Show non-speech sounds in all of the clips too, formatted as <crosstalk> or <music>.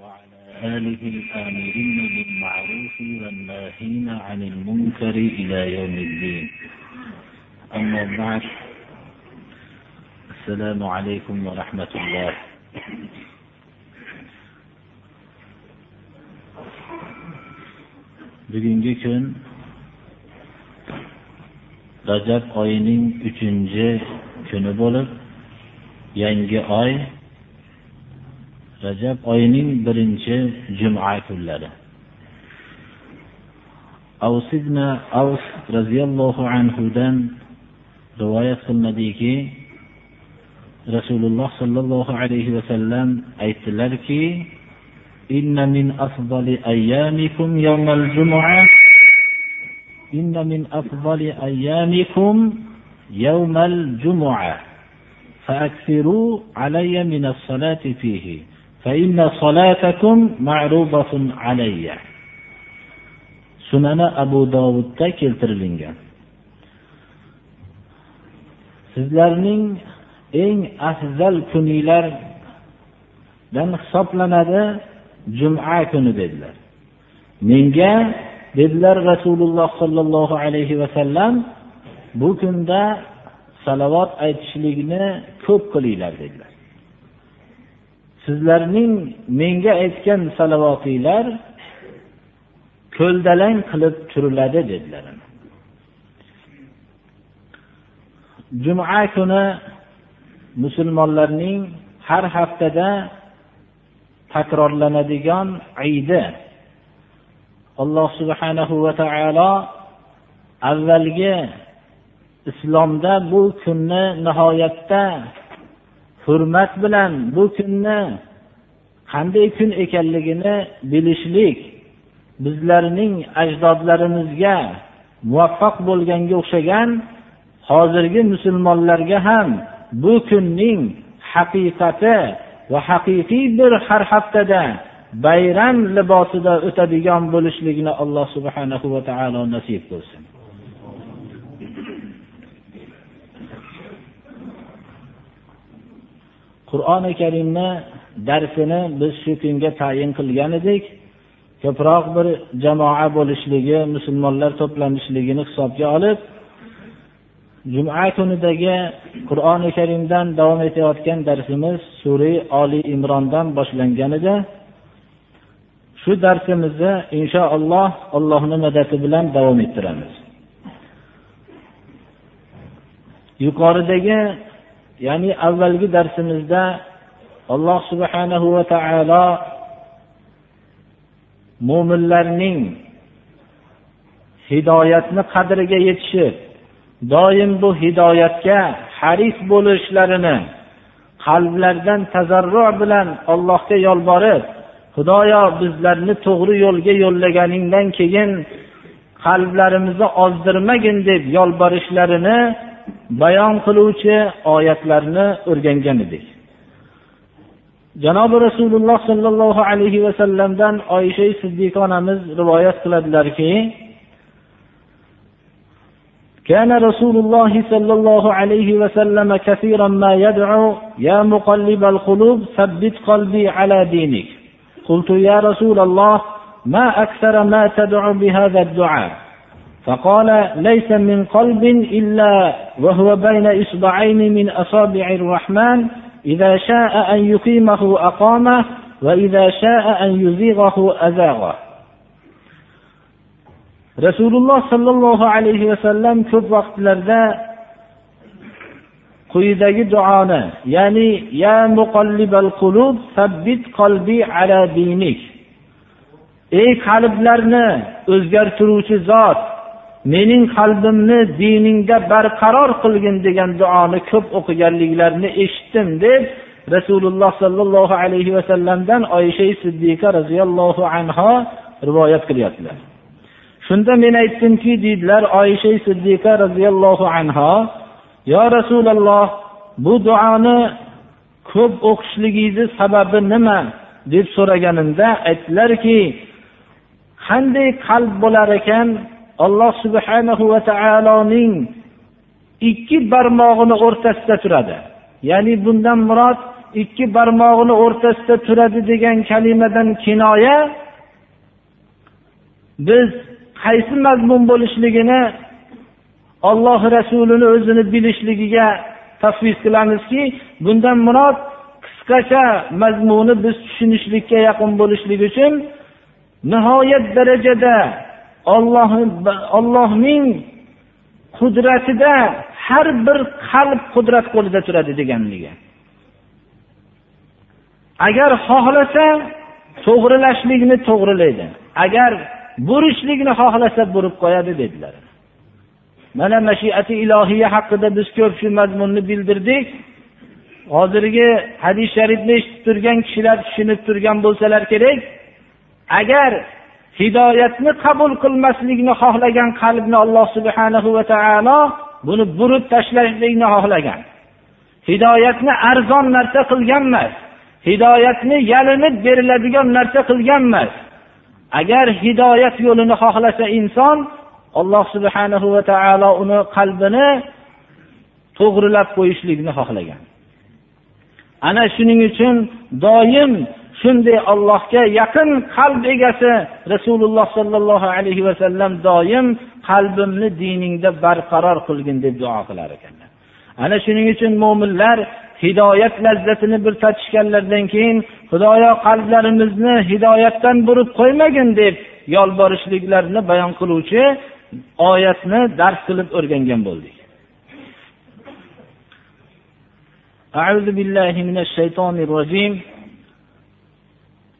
وعلى آله الآمرين بالمعروف والناهين عن المنكر إلى يوم الدين. أما بعد السلام عليكم ورحمة الله. Bugungi kun rajab oyining uchinchi kuni bo'lib yangi oy rajab oyining birinchi juma kunlari avs avs roziyallohu anhudan rivoyat qilinadiki rasululloh sollallohu alayhi vasallam aytdilarki إن من أفضل أيامكم يوم الجمعة إن من أفضل أيامكم يوم الجمعة فأكثروا علي من الصلاة فيه فإن صلاتكم معروضة علي sunani abu dovudda keltirilgan sizlarning eng afzal kuninglardan hisoblanadi juma kuni dedilar menga dedilar rasululloh sollallohu alayhi vasallam bu kunda salovat aytishlikni ko'p qilinglar dedilar Sizlarning menga aytgan salovatinglar ko'ldalang qilib turiladi dedilar juma kuni musulmonlarning har haftada takrorlanadigan idi alloh subhanahu va taolo avvalgi islomda bu kunni nihoyatda hurmat bilan bu kunni qanday kun ekanligini bilishlik bizlarning ajdodlarimizga muvaffaq bo'lganga o'xshagan hozirgi musulmonlarga ham bu kunning haqiqati va haqiqiy bir har haftada bayram libosida o'tadigan bo'lishligini alloh subhanahu va taolo nasib qilsin. Qur'oni karimni darsini biz shu kunga tayin qilgan edik. Ko'proq bir jamoa bo'lishligi musulmonlar to'planishligini hisobga olib juma kunidagi qur'oni karimdan davom etayotgan darsimiz sura oli imrondan boshlangan edi. Shu darsimizni inshaalloh allohni madadi bilan davom ettiramiz. Yuqoridagi ya'ni avvalgi darsimizda alloh subhanahu va taolo mo'minlarning hidoyatni qadriga yetishib doim bu hidoyatga haris bo'lishlarini qalblaridan tazarru bilan allohga yolborib xudoyo bizlarni to'g'ri yo'lga yo'llaganingdan keyin qalblarimizni ozdirmagin deb yolborishlarini bayon qiluvchi oyatlarni o'rgangan edik janobi rasululloh sollallohu alayhi vasallamdan oysha siddiqa onamiz rivoyat qiladilarki كان رسول الله صلى الله عليه وسلم كثيرا ما يدعو يا مقلب القلوب ثبت قلبي على دينك قلت يا رسول الله ما أكثر ما تدعو بهذا الدعاء فقال ليس من قلب إلا وهو بين إصبعين من أصابع الرحمن إذا شاء أن يقيمه أقامه وإذا شاء أن يزيغه أزاغه rasululloh sollallohu alayhi vasallam ko'p vaqtlarda quyidagi duoni ya'ni ya muqallibal qulub sabbit qalbi ala dinik ey qalblarni o'zgartiruvchi zot mening qalbimni diningda barqaror qilgin degan duoni ko'p o'qiganliklarini eshitdim deb rasululloh sollallohu alayhi vasallamdan oysha siddiqa roziyallohu anho rivoyat qilyaptilar. Shunda men aytdimki deydilar oysha siddiqa roziyallohu anho yo rasululloh bu duoni ko'p o'qishligingizni sababi nima? deb so'raganimda aytdilarki qanday qalb bo'lar ekan alloh subhanahu va taoloning ikki barmog'ini o'rtasida turadi. Ya'ni bundan murod ikki barmog'ini o'rtasida turadi degan kalimadan kinoya biz qaysi mazmun bo'lishligini olloh rasulini o'zini bilishligiga tasvis qilamizki bundan murod qisqacha mazmuni biz tushunishlikka yaqin bo'lishligi uchun nihoyat darajada olloh ollohning qudratida har bir qalb qudrat qo'lida turadi deganligi. Agar xohlasa to'g'rilashlikni to'g'rilaydi. Agar burishlikni xohlasa burib qo'yadi dedilar. Mana mashiati ilohiya haqida biz ko'p shu mazmunni bildirdik. Hozirgi hadis sharifni eshitib turgan kishilar tushunib turgan bo'lsalar kerak agar hidoyatni qabul qilmaslikni xohlagan qalbni alloh subhanahu va taolo buni burib tashlashlikni xohlagan. Hidoyatni arzon narsa qilgan emas hidoyatni yalinib beriladigan narsa qilgan emas agar hidoyat yo'lini xohlasa inson alloh subhanahu va taolo uni qalbini to'g'rilab qo'yishlikni xohlagan. Ana shuning uchun doim shunday allohga yaqin qalb egasi rasululloh sollallohu alayhi vasallam doim qalbimni diningda barqaror qilgin deb duo qilar ekanlar ana shuning uchun mo'minlar hidoyat lazzatini bir tatishganlaridan keyin xudoyo qalblarimizni hidoyatdan burib qo'ymagin deb yolborishliklarini bayon qiluvchi oyatni dars qilib o'rgangan bo'ldik أعوذ بالله من الشيطان الرجيم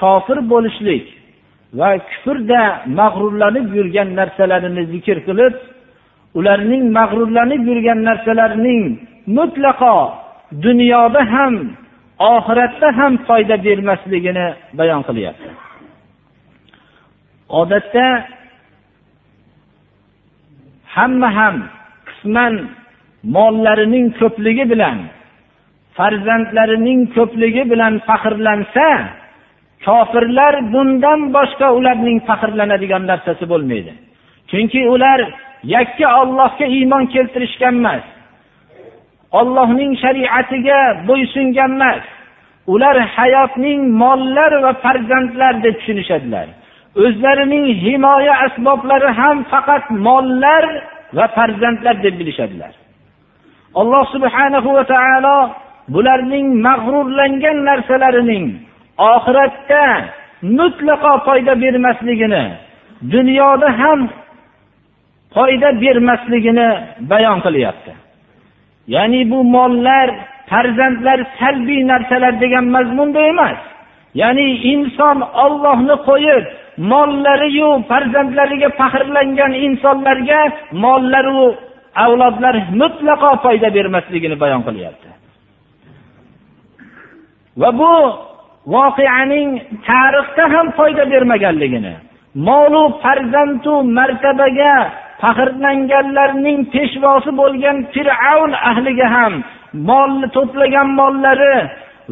kofir bo'lishlik va kufrda mag'rurlanib yurgan narsalarini zikr qilib ularning mag'rurlanib yurgan narsalarining mutlaqo dunyoda ham oxiratda ham foyda bermasligini bayon qilyapti. Odatda hamma ham qisman mollarining ko'pligi bilan farzandlarining ko'pligi bilan faxrlansa kofirlar bundan boshqa ularning faxrlanadigan narsasi bo'lmaydi. Chunki ular yakka ollohga iymon keltirishgan emas. Ollohning shariatiga bo'ysungan emas. Ular hayotning mollar va farzandlar deb tushunishadilar. O'zlarining himoya asboblari ham faqat mollar va farzandlar deb bilishadilar. Alloh subhanahu va taolo bularning mag'rurlangan narsalarining oxiratda mutlaqo foyda bermasligini dunyoda ham foyda bermasligini bayon qilyapti. Ya'ni bu mollar farzandlar salbiy narsalar degan mazmunda emas. Ya'ni inson ollohni qo'yib mollariyu farzandlariga faxrlangan insonlarga mollaru avlodlar mutlaqo foyda bermasligini bayon qilyapti. Va bu voqeaning tarixda ham foyda bermaganligini molu farzandu martabaga faxrlanganlarning peshvosi bo'lgan fir'avn ahliga ham molni to'plagan mollari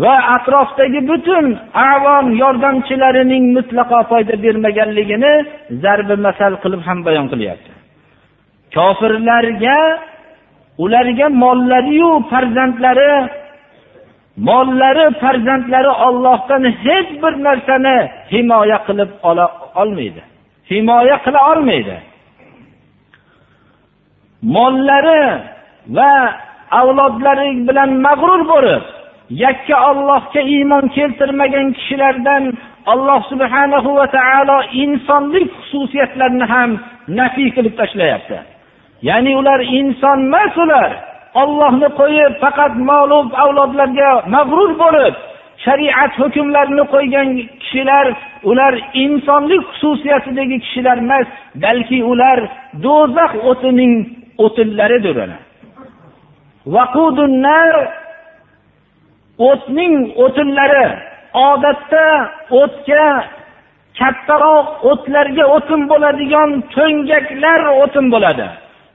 va atrofdagi butun avon yordamchilarining mutlaqo foyda bermaganligini zarbi masal qilib ham bayon qilyapti. Kofirlarga ularga mollariyu farzandlari mollari farzandlari ollohdan hech bir narsani himoya qilib ola olmaydi. Himoya qila olmaydi. Mollari va avlodlari bilan mag'rur bo'lib yakka ollohga iymon keltirmagan kishilardan alloh subhanahu va taolo insonlik xususiyatlarini ham nafiy qilib tashlayapti. Ya'ni ular inson emas ular ollohni qo'yib faqat molu avlodlarga mag'rur bo'lib shariat hukmlarini qo'ygan kishilar ular insonlik xususiyatidagi kishilar emas balki ular do'zax o'tining o'tinlaridir o'tning o'tinlari odatda o'tga kattaroq o'tlarga o'tin bo'ladigan to'ngaklar o'tin bo'ladi.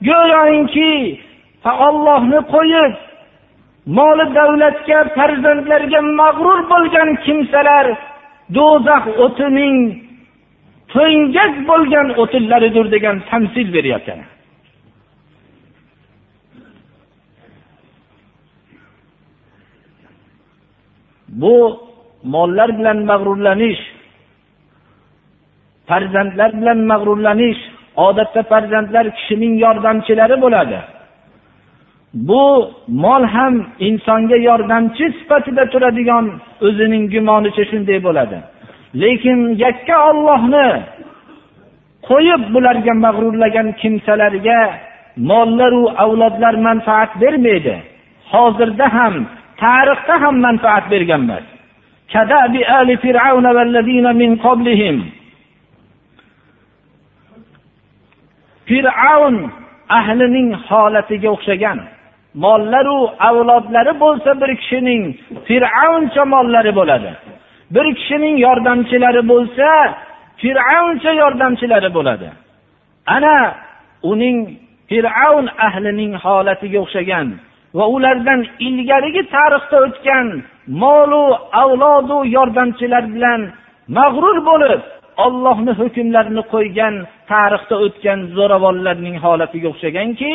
Go'yoki ollohni qo'yib moli davlatga farzandlarga mag'rur bo'lgan kimsalar do'zax o'tining to'ngak bo'lgan o'tinlaridir degan tamsil beryapti bu mollar bilan mag'rurlanish farzandlar bilan mag'rurlanish odatda farzandlar kishining yordamchilari bo'ladi. Bu mol ham insonga yordamchi sifatida turadigan o'zining gumonicha shunday bo'ladi. Lekin yakka ollohni qo'yib bularga mag'rurlagan kimsalarga mollaru avlodlar manfaat bermaydi. Hozirda ham tarixda ham manfaat bergan emas. Fir'avn ahlining holatiga o'xshagan. Mollaru avlodlari bo'lsa bir kishining fir'avncha mollari bo'ladi. Bir kishining yordamchilari bo'lsa fir'avncha yordamchilari bo'ladi. Ana uning fir'avn ahlining holatiga o'xshagan va ulardan ilgarigi tarixda o'tgan molu avlodu yordamchilar bilan mag'rur bo'lib ollohni hukmlarini qo'ygan tarixda o'tgan zo'ravonlarning holatiga o'xshaganki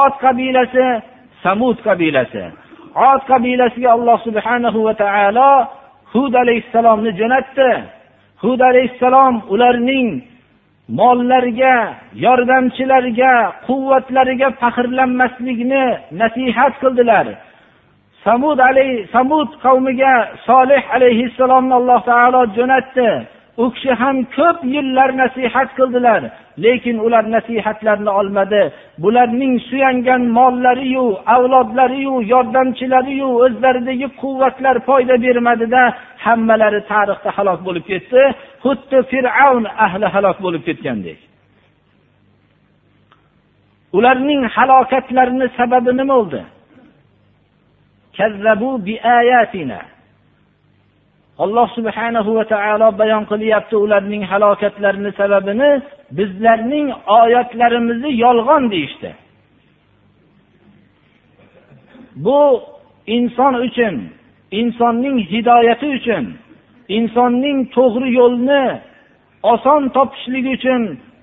ot qabilasi samud qabilasi. Ot qabilasiga alloh subhanahu va taolo hud alayhissalomni jo'natdi. Hud alayhissalom ularning mollariga yordamchilariga quvvatlariga faxrlanmaslikni nasihat qildilar. Samud alay samud qavmiga solih alayhissalomni alloh taolo jo'natdi. U kishi ham ko'p yillar nasihat qildilar lekin ular nasihatlarini olmadi. Bularning suyangan mollariyu avlodlariyu yordamchilariyu o'zlaridagi quvvatlar foyda bermadida hammalari tarixda halok bo'lib ketdi. Xuddi fir'avn ahli halok bo'lib ketgandek. Ularning halokatlarini sababi nima bo'ldi alloh subhanahu va taolo bayon qilyapti ularning halokatlarini sababini. Bizlarning oyatlarimizni yolg'on deyishdi. Bu inson uchun insonning hidoyati uchun insonning to'g'ri yo'lni oson topishligi uchun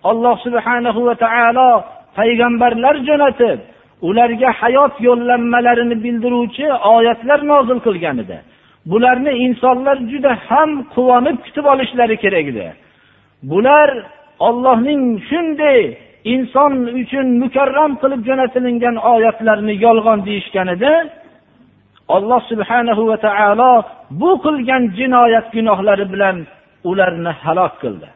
alloh subhanahu va taolo payg'ambarlar jo'natib ularga hayot yo'llanmalarini bildiruvchi oyatlar nozil qilgan edi. Bularni insonlar juda ham quvonib kutib olishlari kerak edi. Bular ollohning shunday inson uchun mukarram qilib jo'natilingan oyatlarni yolg'on deyishganida alloh subhanahu va taolo bu qilgan jinoyat gunohlari bilan ularni halok qildi.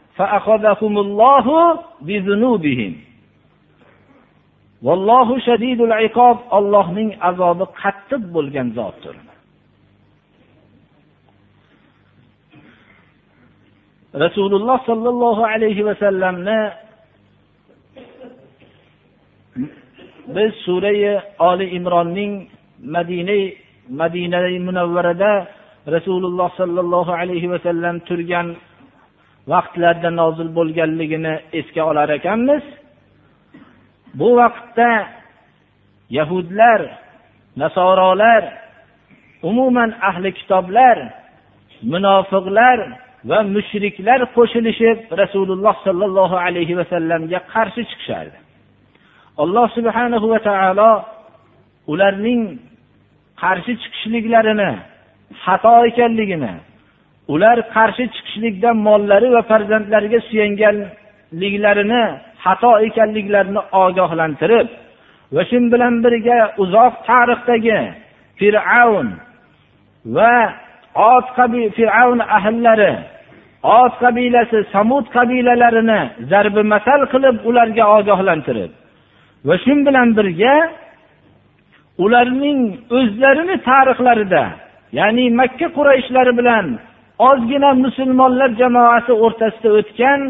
Ollohning azobi qattiq bo'lgan zotdir. Rasululloh sollallohu alayhi vasallamni biz surai oli imronning madina madina munavvarada rasululloh sollallohu alayhi vasallam turgan vaqtlarda nozil bo'lganligini esga olar ekanmiz. Bu vaqtda yahudlar nasorolar umuman ahli kitoblar munofiqlar va mushriklar qo'shilishib rasululloh sollallohu alayhi vasallamga qarshi chiqishardi. Alloh subhanahu va taolo ularning qarshi chiqishliklarini xato ekanligini ular qarshi chiqishlikdan mollari va farzandlariga suyanganliklarini xato ekanliklarini ogohlantirib va shu bilan birga uzoq tarixdagi fir'avn va ot fir'avn ahllari ot qabilasi samud qabilalarini zarbi masal qilib ularga ogohlantirib va shu bilan birga ularning o'zlarini tarixlarida ya'ni makka qurayshlari bilan ozgina musulmonlar jamoasi o'rtasida o'tgan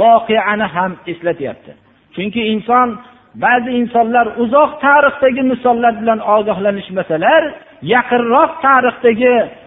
voqeani ham eslatyapti. Chunki inson ba'zi insonlar uzoq tarixdagi misollar bilan ogohlanishmasalar yaqinroq tarixdagi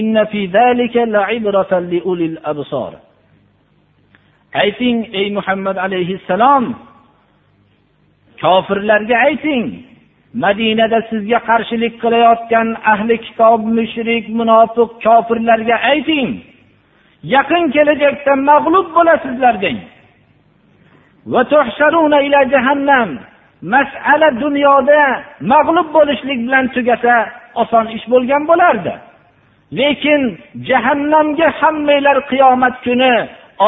inna fi zalika ayting ey muhammad alayhissalom kofirlarga ayting madinada sizga qarshilik qilayotgan ahli kitob mushrik munofiq kofirlarga ayting. Yaqin kelajakda mag'lub bo'lasizlar deng. Masala dunyoda mag'lub bo'lishlik bilan tugasa oson ish bo'lgan bo'lardi. Lekin jahannamga hammanglar qiyomat kuni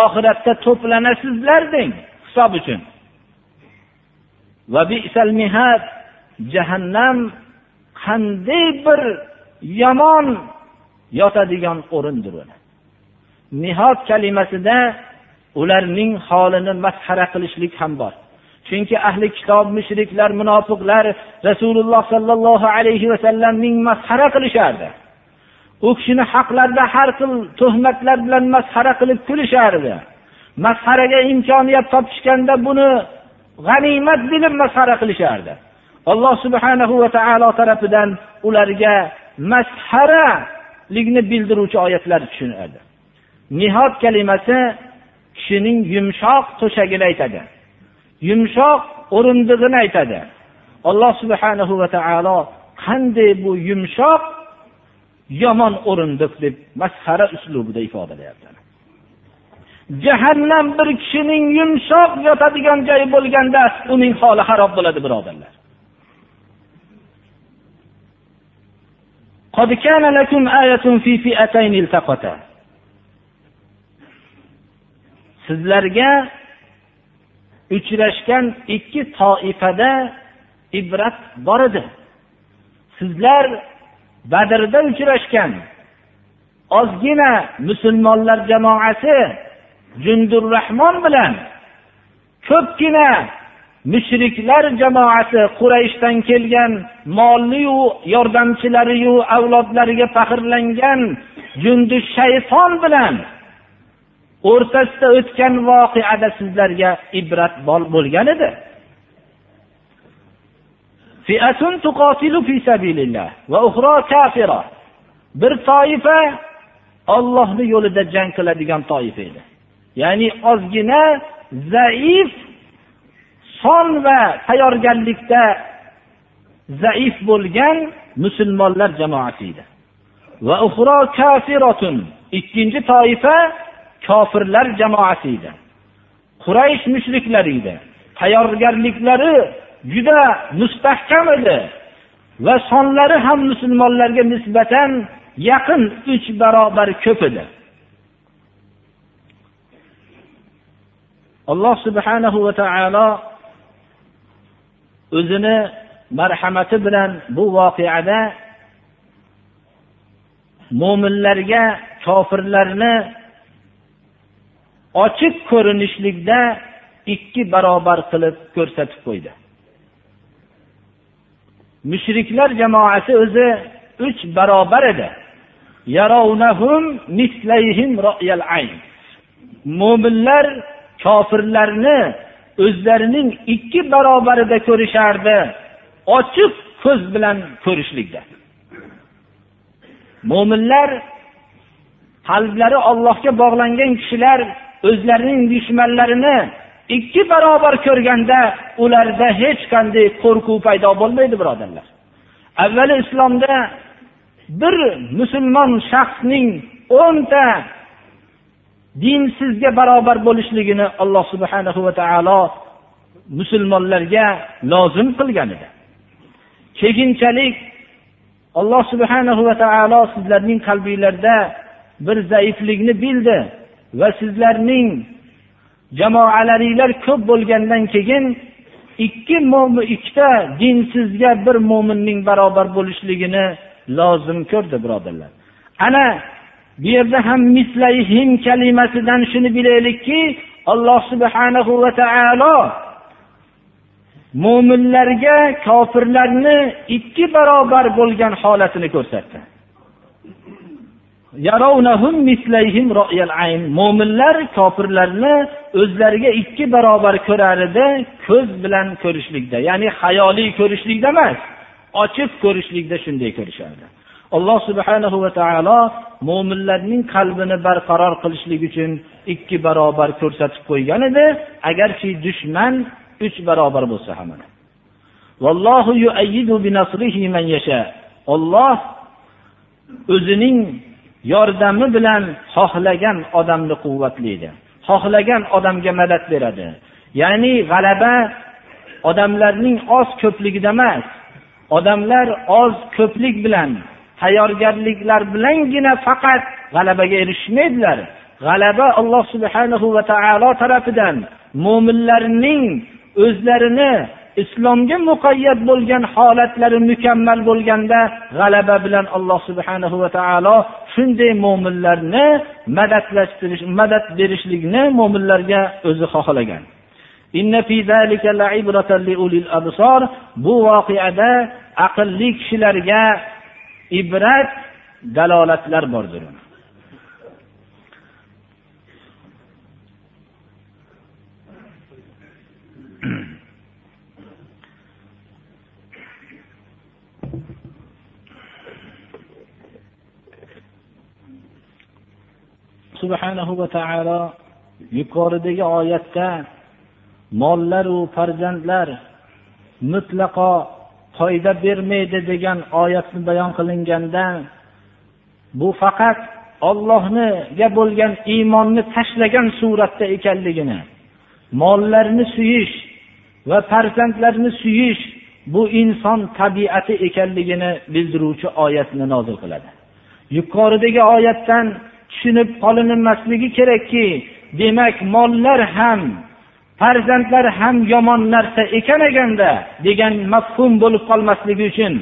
oxiratda to'planasizlar deng hisob uchun. Jahannam qanday bir yomon yotadigan o'rindir nihot kalimasida ularning holini masxara qilishlik ham bor. Chunki ahli kitob mushriklar munofiqlar rasululloh sollallohu alayhi vasallamning masxara qilishardi. U kishini haqlarida har xil tuhmatlar bilan masxara qilib kulishardi. Masxaraga imkoniyat topishganda buni g'animat bilib masxara qilishardi. Alloh subhanahu va taolo tarafidan ularga masxaralikni bildiruvchi oyatlar tushunadi. Nihod kalimasi kishining yumshoq to'shagini aytadi. Yumshoq o'rindig'ini aytadi. Alloh subhanahu va taolo qanday bu yumshoq yomon o'rindiq deb masxara uslubida ifodalayapti jahannam bir kishining yumshoq yotadigan joyi bo'lganda uning holi xarob bo'ladi birodarlar قد كان لكم آية في فئتين التقتا sizlarga uchrashgan ikki toifada ibrat bor edi sizlar badrda uchrashgan. Ozgina musulmonlar jamoasi jundurrahmon bilan ko'pgina mushriklar jamoasi qurayshdan kelgan molliyu yordamchilariyu avlodlariga faxrlangan jundi shayton bilan o'rtasida o'tgan voqeada sizlarga ibrat bo'lgan edi. Bir toifa ollohni yo'lida jang qiladigan toifa edi. Ya'ni ozgina zaif son va tayyorgarlikda zaif bo'lgan musulmonlar jamoasi edi. Va ikkinchi toifa kofirlar jamoasi edi. Quraysh mushriklari edi. Tayyorgarliklari juda mustahkam edi. Va sonlari ham musulmonlarga nisbatan yaqin uch barobar ko'p edi. Alloh subhanahu va taolo o'zini marhamati bilan bu voqeada mo'minlarga kofirlarni ochiq ko'rinishlikda ikki barobar qilib ko'rsatib qo'ydi. Mushriklar jamoasi o'zi uch barobar edi. Mo'minlar kofirlarni o'zlarining ikki barobarida ko'rishardi ochiq ko'z bilan ko'rishlikda. Mo'minlar qalblari ollohga bog'langan kishilar o'zlarining dushmanlarini ikki barobar ko'rganda ularda hech qanday qo'rquv paydo bo'lmaydi birodarlar. Avvali islomda bir musulmon shaxsning o'nta dinsizga barobar bo'lishligini alloh subhanahu va taolo musulmonlarga lozim qilgan edi. Keyinchalik alloh subhanahu va taolo sizlarning qalbinglarda bir zaiflikni bildi va sizlarning jamoalaringlar ko'p bo'lgandan keyin ikki mo'min ikkita dinsizga bir mo'minning barobar bo'lishligini lozim ko'rdi birodarlar. Ana bu yerda ham mislayhim kalimasidan shuni bilaylikki alloh subhanahu va taolo mo'minlarga kofirlarni ikki barobar bo'lgan holatini ko'rsatdi. Mo'minlar kofirlarni o'zlariga ikki barobar ko'rar edi ko'z bilan ko'rishlikda ya'ni hayoliy ko'rishlikda emas ochiq ko'rishlikda shunday ko'rishardi. Alloh subhanahu va taolo mo'minlarning qalbini barqaror qilishlik uchun ikki barobar ko'rsatib qo'ygan edi. Agarki dushman uch barobar bo'lsa ham olloh o'zining yordami bilan xohlagan odamni quvvatlaydi xohlagan odamga madad beradi. Ya'ni g'alaba odamlarning oz ko'pligida emas odamlar oz ko'plik bilan tayyorgarliklar bilangina faqat g'alabaga erishmaydilar. G'alaba alloh subhanahu va taolo tarafidan mo'minlarning o'zlarini islomga muqayyat bo'lgan holatlari mukammal bo'lganda g'alaba bilan alloh subhanahu va taolo shunday mo'minlarni madadlashtirish madad berishlikni mo'minlarga o'zi xohlagan. Bu voqeada aqlli kishilarga ibrat dalolatlar bordir. <clears throat> subhanahu va taolo yuqoridagi oyatda mollaru farzandlar mutlaqo foyda bermaydi degan oyatni bayon qilinganda bu faqat ollohniga bo'lgan iymonni tashlagan suratda ekanligini mollarni suyish va farzandlarni suyish bu inson tabiati ekanligini bildiruvchi oyatni nozil qiladi. Yuqoridagi oyatdan tushunib qolinmasligi kerakki demak mollar ham farzandlar ham yomon narsa ekan ekanda degan mafhum bo'lib qolmasligi uchun.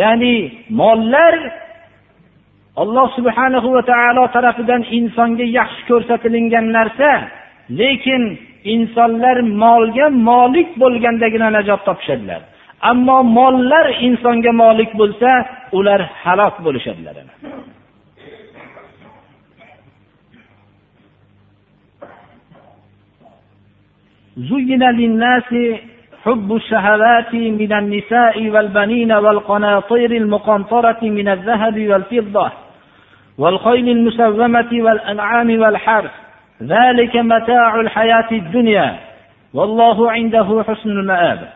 Ya'ni mollar alloh subhanahu va taolo tarafidan insonga yaxshi ko'rsatilingan narsa lekin insonlar molga molik bo'lgandagina najot topishadilar. Ammo mollar insonga molik bo'lsa ular halok bo'lishadilar. زين للناس حب الشهوات من النساء والبنين والقناطير المقنطرة من الذهب والفضة والخيل المسومة والأنعام والحرث. ذلك متاع الحياة الدنيا. والله عنده حسن المآب.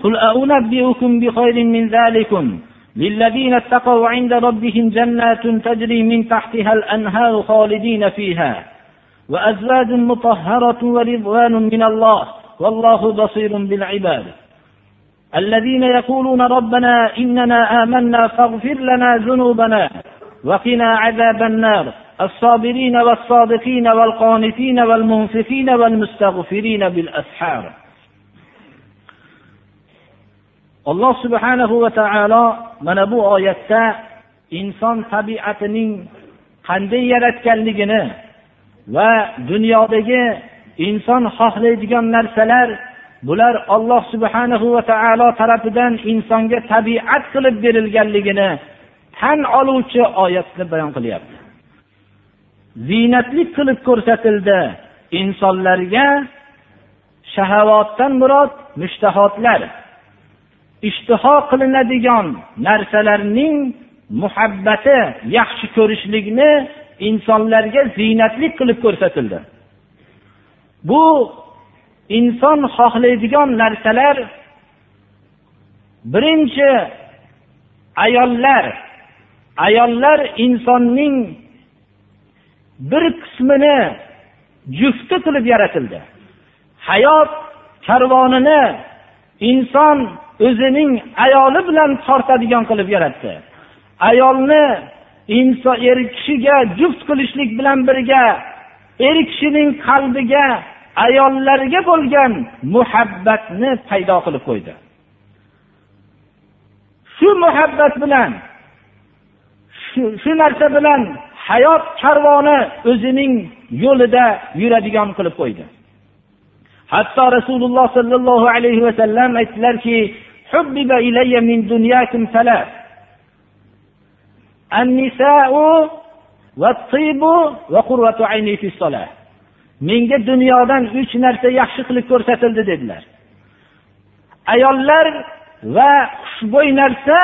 قل أنبئكم بخير من ذلكم. للذين اتقوا عند ربهم جنات تجري من تحتها الأنهار خالدين فيها. وأزواج مطهرة ورضوان من الله والله بصير بالعباد. الذين يقولون ربنا إننا آمنا فاغفر لنا ذنوبنا وقنا عذاب النار. الصابرين والصادقين والقانتين والمنفقين والمستغفرين بالأسحار. alloh subhanahu va taolo mana bu oyatda inson tabiatining qanday yaratganligini va dunyodagi inson xohlaydigan narsalar bular olloh subhanahu va taolo tarafidan insonga tabiat qilib berilganligini tan oluvchi oyatni bayon qilyapti. Ziynatlik qilib ko'rsatildi insonlarga shahavotdan murod mushtahotlar ishtiho qilinadigan narsalarning muhabbati yaxshi ko'rishlikni insonlarga ziynatlik qilib ko'rsatildi. Bu inson xohlaydigan narsalar birinchi ayollar ayollar insonning bir qismini jufti qilib yaratildi. Hayot karvonini inson o'zining ayoli bilan tortadigan qilib yaratdi. Ayolni inson er kishiga juft qilishlik bilan birga er kishining qalbiga ayollarga bo'lgan muhabbatni paydo qilib qo'ydi. Shu muhabbat bilan shu narsa bilan hayot karvoni o'zining yo'lida yuradigan qilib qo'ydi. Hatto rasululloh sollallohu alayhi vasallam aytdilarki menga dunyodan uch narsa yaxshi qilib ko'rsatildi dedilar. Ayollar va xushbo'y narsa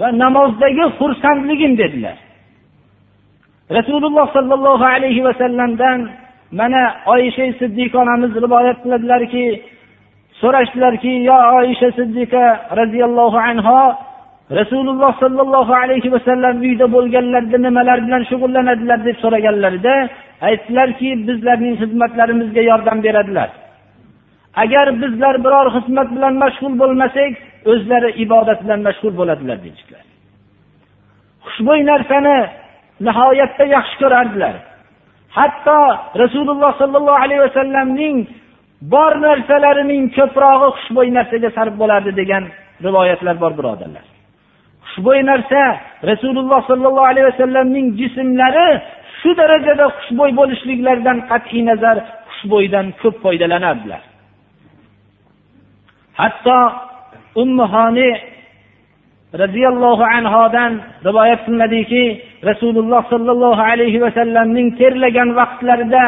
va namozdagi xursandligim dedilar. Rasululloh sollallohu alayhi vasallamdan mana oyisha siddiqa onamiz rivoyat qiladilarki so'rashdilarki yo oyisha siddiqa roziyallohu anho rasululloh sollallohu alayhi vasallam uyda bo'lganlarida nimalar bilan shug'ullanadilar deb so'raganlarida aytdilarki bizlarning xizmatlarimizga yordam beradilar. Agar bizlar biror xizmat bilan mashg'ul bo'lmasak o'zlari ibodat bilan mashg'ul bo'ladilar deyishdilar. Xushbo'y narsani nihoyatda yaxshi ko'rardilar. Hatto rasululloh sollallohu alayhi vasallamning bor narsalarining ko'prog'i xushbo'y narsaga sarf bo'lardi degan rivoyatlar bor birodarlar. Xushbo'y narsa. Rasululloh sollallohu alayhi vasallamning jismlari shu darajada xushbo'y bo'lishliklaridan qat'iy nazar xushbo'ydan ko'p foydalanardilar. Hatto ummihoni roziyallohu anhodan rivoyat qilinadiki rasululloh sollallohu alayhi vasallamning terlagan vaqtlarida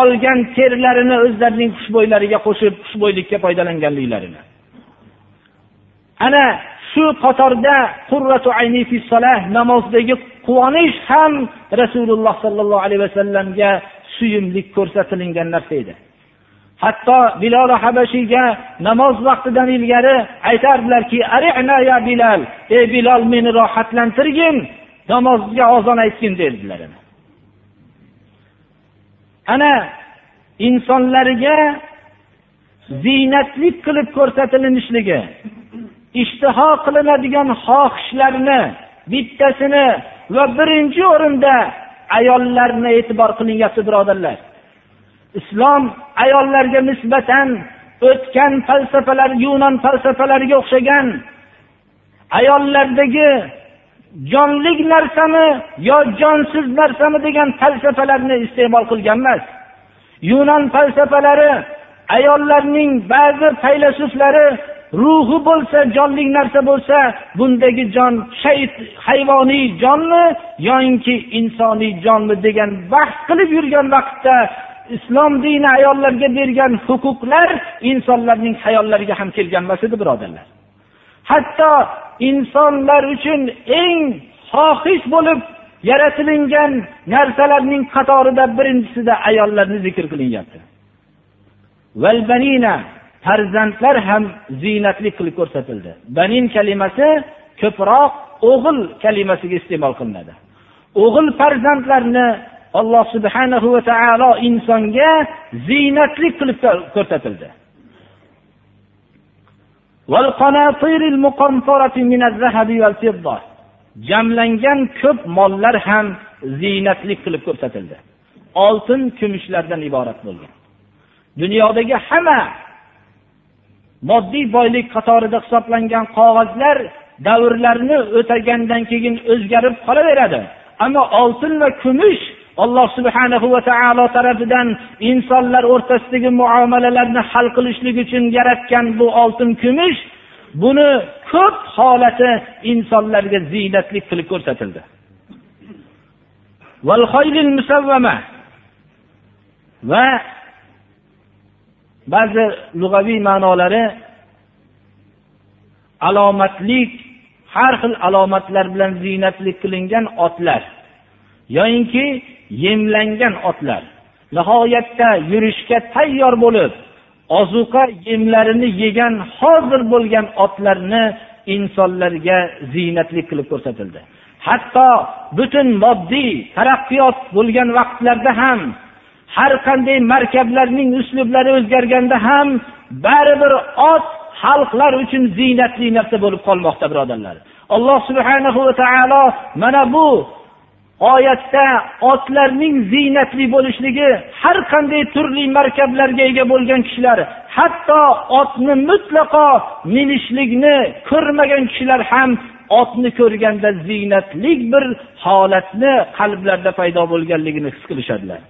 olgan terlarini o'zlarining xushbo'ylariga qo'shib xushbo'ylikka foydalanganliklarini. Ana shu qatorda namozdagi quvonish ham rasululloh sollallohu alayhi vasallamga suyumlik ko'rsatilingan narsa edi. Hatto bilol habashiyga namoz vaqtidan ilgari aytardilarki ya bilal ey bilol meni rohatlantirgin namozga ozon aytgin derdilar ana insonlarga ziynatlik qilib ko'rsatilishligi ishtiho qilinadigan xohishlarni bittasini va birinchi o'rinda ayollarni e'tibor qilinyapti birodarlar. Islom ayollarga nisbatan o'tgan falsafalar yunon falsafalariga o'xshagan ayollardagi jonlik narsami yo jonsiz narsami degan falsafalarni iste'mol qilgan emas. Yunon falsafalari ayollarning ba'zi faylasuflari ruhi bo'lsa jonli narsa bo'lsa bundagi jon shayt hayvoniy jonmi yoinki insoniy jonmi degan bahs qilib yurgan vaqtda islom dini ayollarga bergan huquqlar insonlarning hayollariga ham kelganmas edi birodarlar. Hatto insonlar uchun eng xohish bo'lib yaratilingan narsalarning qatorida birinchisida ayollarni zikr qilinyapti. Farzandlar ham ziynatli qilib ko'rsatildi. Banin kalimasi ko'proq o'g'il kalimasiga iste'mol qilinadi. O'g'il farzandlarni alloh subhanahu va taolo insonga ziynatli qilib ko'rsatildi. Jamlangan ko'p mollar ham ziynatli qilib ko'rsatildi. Oltin kumushlardan iborat bo'lgan. Dunyodagi hamma moddiy boylik qatorida hisoblangan qog'ozlar davrlarni o'tagandan keyin o'zgarib qolaveradi. Ammo oltin va kumush alloh subhanahu va taolo tarafidan insonlar o'rtasidagi muomalalarni hal qilishlik uchun yaratgan bu oltin kumush buni ko'p holati insonlarga ziynatli qilib ko'rsatildi. Va ba'zi lug'aviy ma'nolari alomatlik har xil alomatlar bilan ziynatli qilingan otlar yoyinki yemlangan otlar nihoyatda yurishga tayyor bo'lib ozuqa yemlarini yegan hozir bo'lgan otlarni insonlarga ziynatli qilib ko'rsatildi. Hatto butun moddiy taraqqiyot bo'lgan vaqtlarda ham har qanday markablarning uslublari o'zgarganda ham baribir ot xalqlar uchun ziynatli narsa bo'lib qolmoqda birodarlar. Alloh subhanahu va taolo mana bu oyatda otlarning ziynatli bo'lishligi har qanday turli markablarga ega bo'lgan kishilar hatto otni mutlaqo minishlikni ko'rmagan kishilar ham otni ko'rganda ziynatli bir holatni qalblarida paydo bo'lganligini his qilishadilar.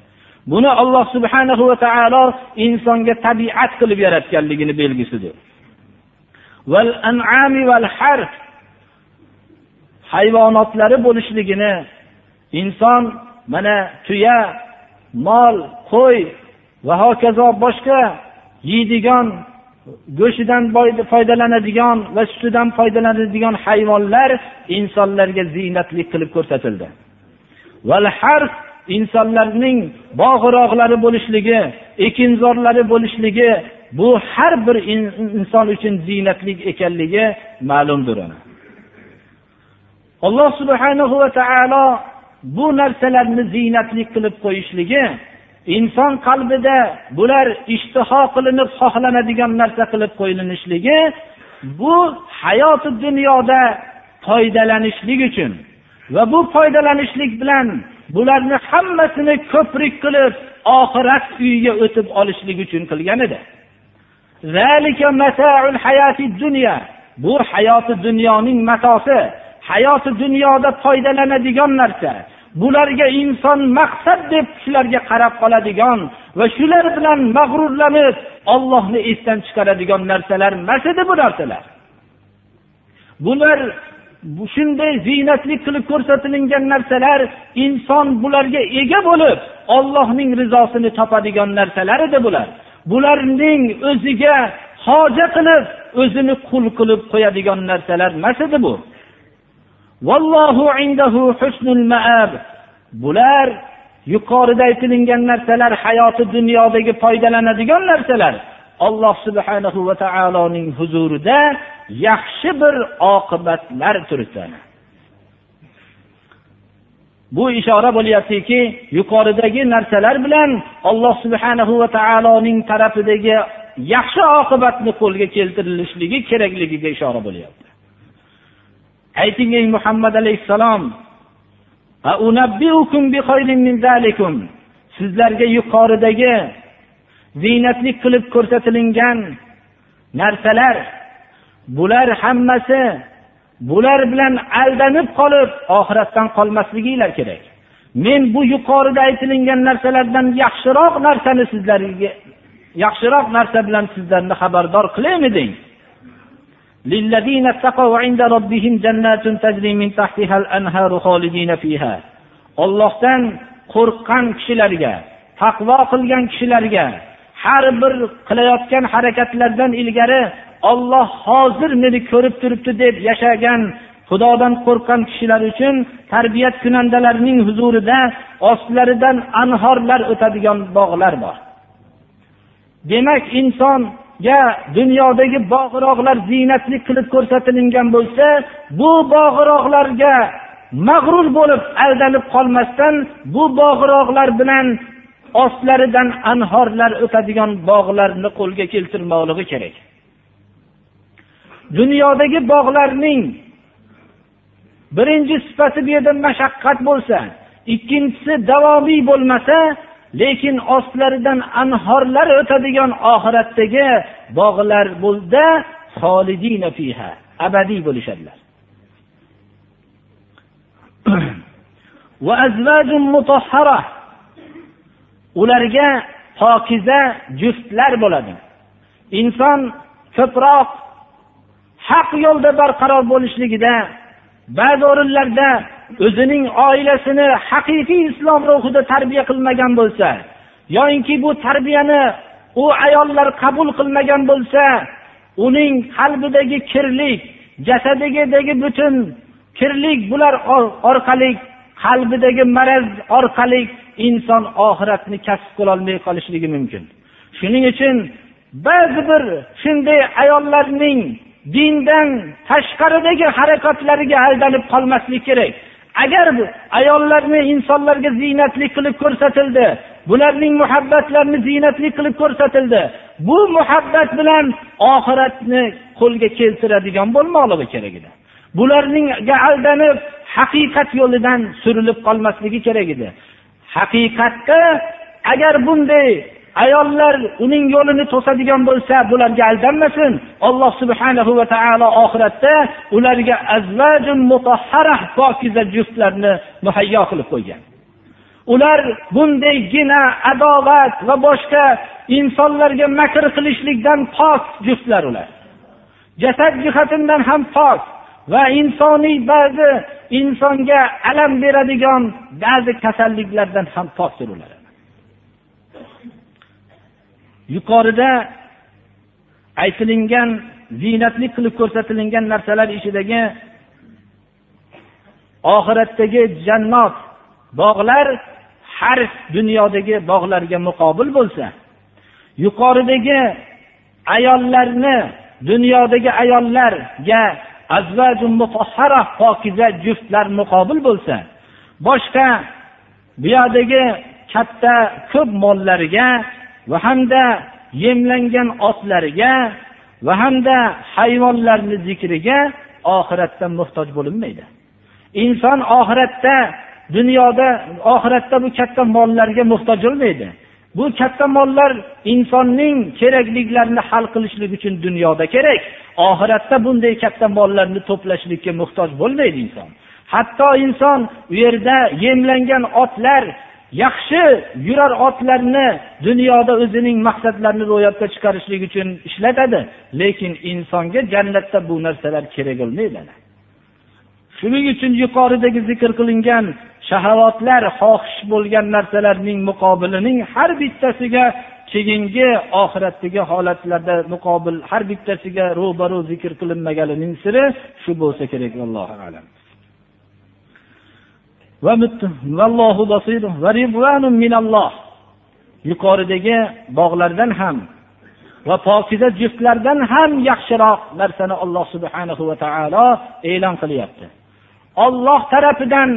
Buni alloh subhanahu va taolo insonga tabiat qilib yaratganligini belgisidir. Hayvonotlari bo'lishligini inson mana tuya mol qo'y va hokazo boshqa yeydigan go'shtidan foydalanadigan va sutidan foydalanadigan hayvonlar insonlarga ziynatli qilib ko'rsatildi. Insonlarning bog'iroqlari bo'lishligi ekinzorlari bo'lishligi bu har bir inson uchun ziynatlik ekanligi ma'lumdir alloh subhanahu va taolo bu narsalarni ziynatlik qilib qo'yishligi inson qalbida bular ishtiho qilinib xohlanadigan narsa qilib qo'yilishligi bu hayoti dunyoda foydalanishlik uchun va bu foydalanishlik bilan bularni hammasini ko'prik qilib oxirat uyiga o'tib olishlik uchun qilgan edi bu hayoti dunyoning matosi hayoti dunyoda foydalanadigan narsa. Bularga inson maqsad deb shularga qarab qoladigan va shular bilan mag'rurlanib ollohni esdan chiqaradigan narsalar emas edi bu narsalar. Bular shunday ziynatli qilib ko'rsatilingan narsalar inson bularga ega bo'lib ollohning rizosini topadigan narsalar edi bular. Bularning o'ziga hoja qilib o'zini qul qilib qo'yadigan narsalar emas edi bu. Bular yuqorida aytilingan narsalar hayoti dunyodagi foydalanadigan narsalar. Alloh subhanahu va taoloning huzurida yaxshi bir oqibatlar turibdi bu ishora bo'lyaptiki yuqoridagi narsalar bilan alloh subhanahu va taoloning tarafidagi yaxshi oqibatni qo'lga keltirilishligi kerakligiga ishora bo'lyapti. Ayting ey muhammad alayhissalom sizlarga yuqoridagi ziynatli qilib ko'rsatilingan narsalar bular hammasi bular bilan aldanib qolib oxiratdan qolmasliginglar kerak men bu yuqorida aytilingan narsalardan yaxshiroq narsani sizlarga yaxshiroq narsa bilan sizlarni xabardor qilaymiding للذين اتقوا عند ربهم جنات تجري من تحتها الأنهار خالدين فيها ollohdan qo'rqqan kishilarga taqvo qilgan kishilarga har bir qilayotgan harakatlardan ilgari olloh hozir meni ko'rib turibdi deb yashagan xudodan qo'rqqan kishilar uchun tarbiyat kunandalarining huzurida ostlaridan anhorlar o'tadigan bog'lar bor. Demak insonga dunyodagi bog'iroqlar ziynatli qilib ko'rsatilingan bo'lsa bu bog'iroqlarga mag'rur bo'lib aldanib qolmasdan bu bog'iroqlar bilan ostlaridan anhorlar o'tadigan bog'larni qo'lga keltirmoqligi kerak. Dunyodagi bog'larning birinchi sifati bu yerda mashaqqat bo'lsa ikkinchisi davomiy bo'lmasa lekin ostlaridan anhorlar o'tadigan oxiratdagi bog'lar bo'lsa abadiy bo'lishadilar. <clears throat> ularga pokiza juftlar bo'ladi. Inson ko'proq haq yo'lda barqaror bo'lishligida ba'zi o'rinlarda o'zining oilasini haqiqiy islom ruhida tarbiya qilmagan bo'lsa yoyinki bu tarbiyani u ayollar qabul qilmagan bo'lsa uning qalbidagi kirlik jasadigidagi butun kirlik bular orqali qalbidagi maraz orqali inson oxiratni kasb qilolmay qolishligi mumkin. Shuning uchun ba'zi bir shunday ayollarning dindan tashqaridagi harakatlariga aldanib qolmaslik kerak. Agar bu ayollarni insonlarga ziynatli qilib ko'rsatildi bularning muhabbatlarini ziynatli qilib ko'rsatildi bu muhabbat bilan oxiratni qo'lga keltiradigan bo'lmoqligi kerak edi. Bularningga aldanib haqiqat yo'lidan surilib qolmasligi kerak edi. Haqiqatda agar bunday ayollar uning yo'lini to'sadigan bo'lsa bularga aldanmasin. Alloh subhanahu va taolo oxiratda ularga azvajun mutahhara pokiza juftlarni muhayyo qilib qo'ygan. Ular bundaygina adovat va boshqa insonlarga makr qilishlikdan pok juftlar ular. Jasad jihatidan ham pok. Va insoniy ba'zi insonga alam beradigan ba'zi kasalliklardan ham pok ular yuqorida aytilingan ziynatli qilib ko'rsatilingan narsalar ichidagi oxiratdagi jannat bog'lar har dunyodagi bog'larga muqobil bo'lsa yuqoridagi ayollarni dunyodagi ayollarga pokiza juftlar muqobil bo'lsa boshqa bu yoqdagi katta ko'p mollariga va hamda yemlangan otlariga va hamda hayvonlarni zikriga oxiratda muhtoj bo'linmaydi. Inson oxiratda dunyoda oxiratda bu katta mollarga muhtoj bo'lmaydi. Bu katta mollar insonning kerakliklarini hal qilishlik uchun dunyoda kerak. Oxiratda bunday katta mollarni to'plashlikka muhtoj bo'lmaydi inson. Hatto inson u yerda yemlangan otlar yaxshi yurar otlarni dunyoda o'zining maqsadlarini ro'yobga chiqarishlik uchun ishlatadi. Lekin insonga jannatda bu narsalar kerak bo'lmaydi shuning uchun yuqoridagi zikr qilingan shahavotlar xohish bo'lgan narsalarning muqobilining har bittasiga keyingi oxiratdagi holatlarda muqobil har bittasiga ro'baru zikr qilinmaganining siri shu bo'lsa kerak allohu alam. Yuqoridagi bog'lardan ham va pokiza juftlardan ham yaxshiroq narsani alloh subhanahu va taolo e'lon qilyapti. Olloh tarafidan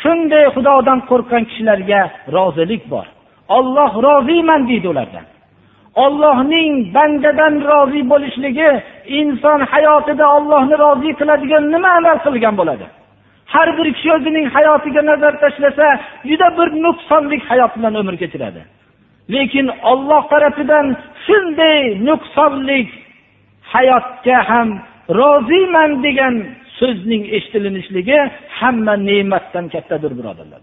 shunday xudodan qo'rqqan kishilarga rozilik bor. Olloh roziyman deydi ulardan. Ollohning bandadan rozi bo'lishligi inson hayotida ollohni rozi qiladigan nima amal qilgan bo'ladi? Har bir kishi o'zining hayotiga nazar tashlasa juda bir nuqsonlik hayot bilan umr kechiradi. Lekin olloh tarafidan shunday nuqsonlik hayotga ham roziman degan so'zning eshitilinishligi hamma ne'matdan kattadir birodarlar.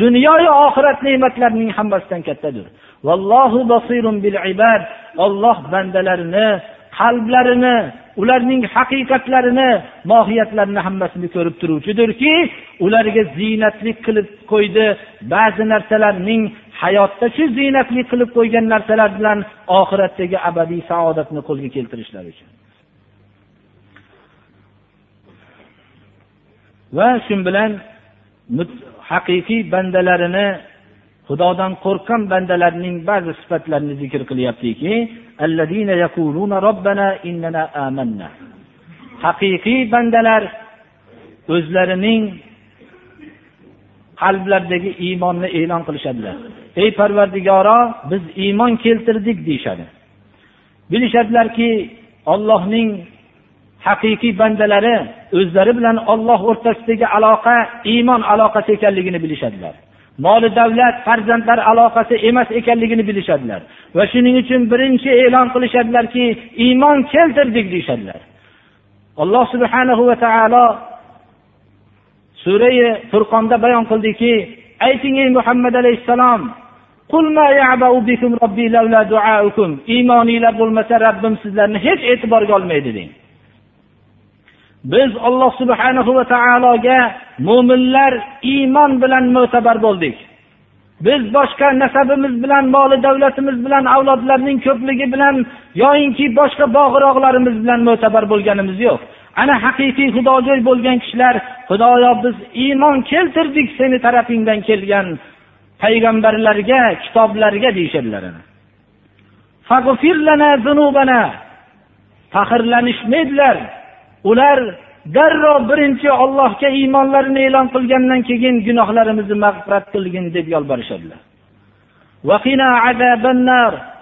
Dunyoyu oxirat ne'matlarining hammasidan kattadir. Vallohu basirun bil ibad. Olloh bandalarini qalblarini ularning haqiqatlarini mohiyatlarini hammasini ko'rib turuvchidirki ularga ziynatlik qilib qo'ydi. Ba'zi narsalarning hayotda shu ziynatlik qilib qo'ygan narsalar bilan oxiratdagi abadiy saodatni qo'lga keltirishlari uchun. Va shu bilan haqiqiy bandalarini xudodan qo'rqqan bandalarning ba'zi sifatlarini zikr qilyaptiki haqiqiy bandalar o'zlarining qalblaridagi iymonni e'lon qilishadilar. Ey parvardigoro biz iymon keltirdik deyishadi. Bilishadilarki ollohning haqiqiy bandalari o'zlari bilan olloh o'rtasidagi aloqa iymon aloqasi ekanligini bilishadilar. Moli davlat farzandlar aloqasi emas ekanligini bilishadilar. Va shuning uchun birinchi e'lon qilishadilarki iymon keltirdik deyishadilar. Alloh subhanahu va taolo surai furqonda bayon qildiki ayting ey muhammad alayhissalom iymoninglar bo'lmasa robbim sizlarni hech e'tiborga olmaydi deng biz olloh subhanahu va taologa mo'minlar iymon bilan mo'tabar bo'ldik. Biz boshqa nasabimiz bilan moli davlatimiz bilan avlodlarning ko'pligi bilan yoyinki boshqa bog'iroqlarimiz bilan mo'tabar bo'lganimiz yo'q. Ana haqiqiy xudojo'y bo'lgan kishilar xudoyo biz iymon keltirdik seni tarafingdan kelgan payg'ambarlarga kitoblarga deyishadilar faxrlanishmaydilar ular darrov birinchi ollohga iymonlarini e'lon qilgandan keyin gunohlarimizni mag'firat qilgin deb yolborishadilar.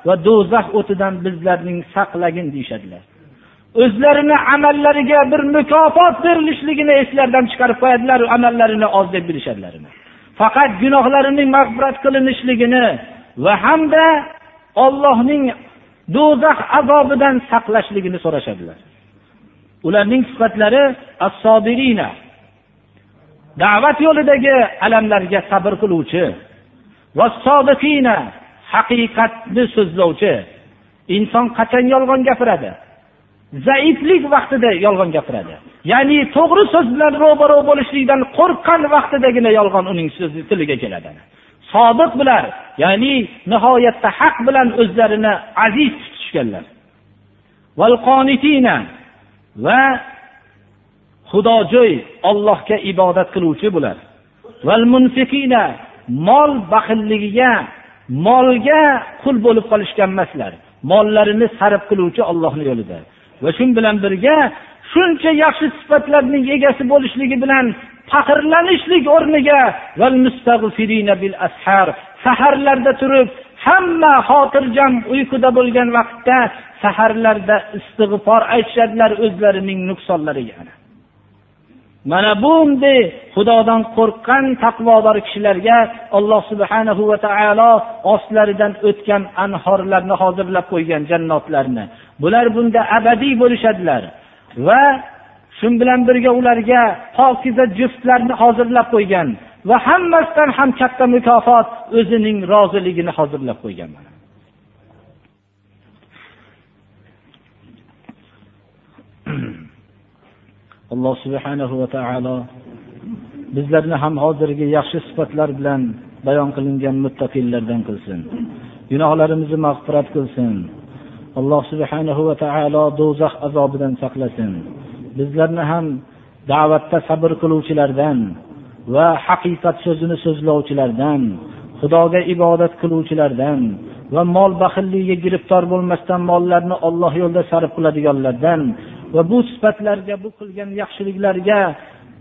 Va do'zax o'tidan bizlarning saqlagin deyishadilar. O'zlarini amallariga bir mukofot berilishligini eslaridan chiqarib qo'yadilar amallarini oz deb bilishadilar faqat gunohlarining mag'firat qilinishligini va hamda Allohning do'zax azobidan saqlashligini so'rashadilar. Ularning sifatlari assobirina Da'vat yo'lidagi alamlarga sabr qiluvchi, vassodiqina haqiqatni so'zlovchi. Inson qachon yolg'on gapiradi? zaiflik vaqtida yolg'on gapiradi ya'ni to'g'ri so'z bilan ro'baro bo'lishlikdan qo'rqqan vaqtidagina yolg'on uning so'zi tiliga keladi sodiq bular ya'ni nihoyatda haq bilan o'zlarini aziz tutishganlar va xudojo'y ollohga ibodat qiluvchi bular mol baxilligiga molga qul bo'lib qolishgan emaslar. Mollarini sarf qiluvchi ollohni yo'lida. Va shu bilan birga shuncha yaxshi sifatlarning egasi bo'lishligi bilan faxrlanishlik o'rniga saharlarda turib hamma xotirjam uyquda bo'lgan vaqtda saharlarda istig'for aytishadilar o'zlarining nuqsonlariga mana bunday xudodan qo'rqqan taqvodor kishilarga alloh subhanahu va taolo ostlaridan o'tgan anhorlarni hozirlab qo'ygan jannatlarni. Bular bunda abadiy bo'lishadilar va shu bilan birga ularga pokiza juftlarni hozirlab qo'ygan va hammasidan ham katta mukofot o'zining roziligini hozirlab qo'ygan <clears throat> alloh subhanahu va taolo bizlarni ham hozirgi yaxshi sifatlar bilan bayon qilingan muttaqillardan qilsin. Gunohlarimizni mag'firat qilsin. Alloh subhanahu va taolo do'zax azobidan saqlasin. Bizlarni ham da'vatda sabr qiluvchilardan va haqiqat so'zini so'zlovchilardan xudoga ibodat qiluvchilardan va mol baxilligiga giriftor bo'lmasdan mollarni olloh yo'lida sarf qiladiganlardan va bu sifatlarga bu qilgan yaxshiliklarga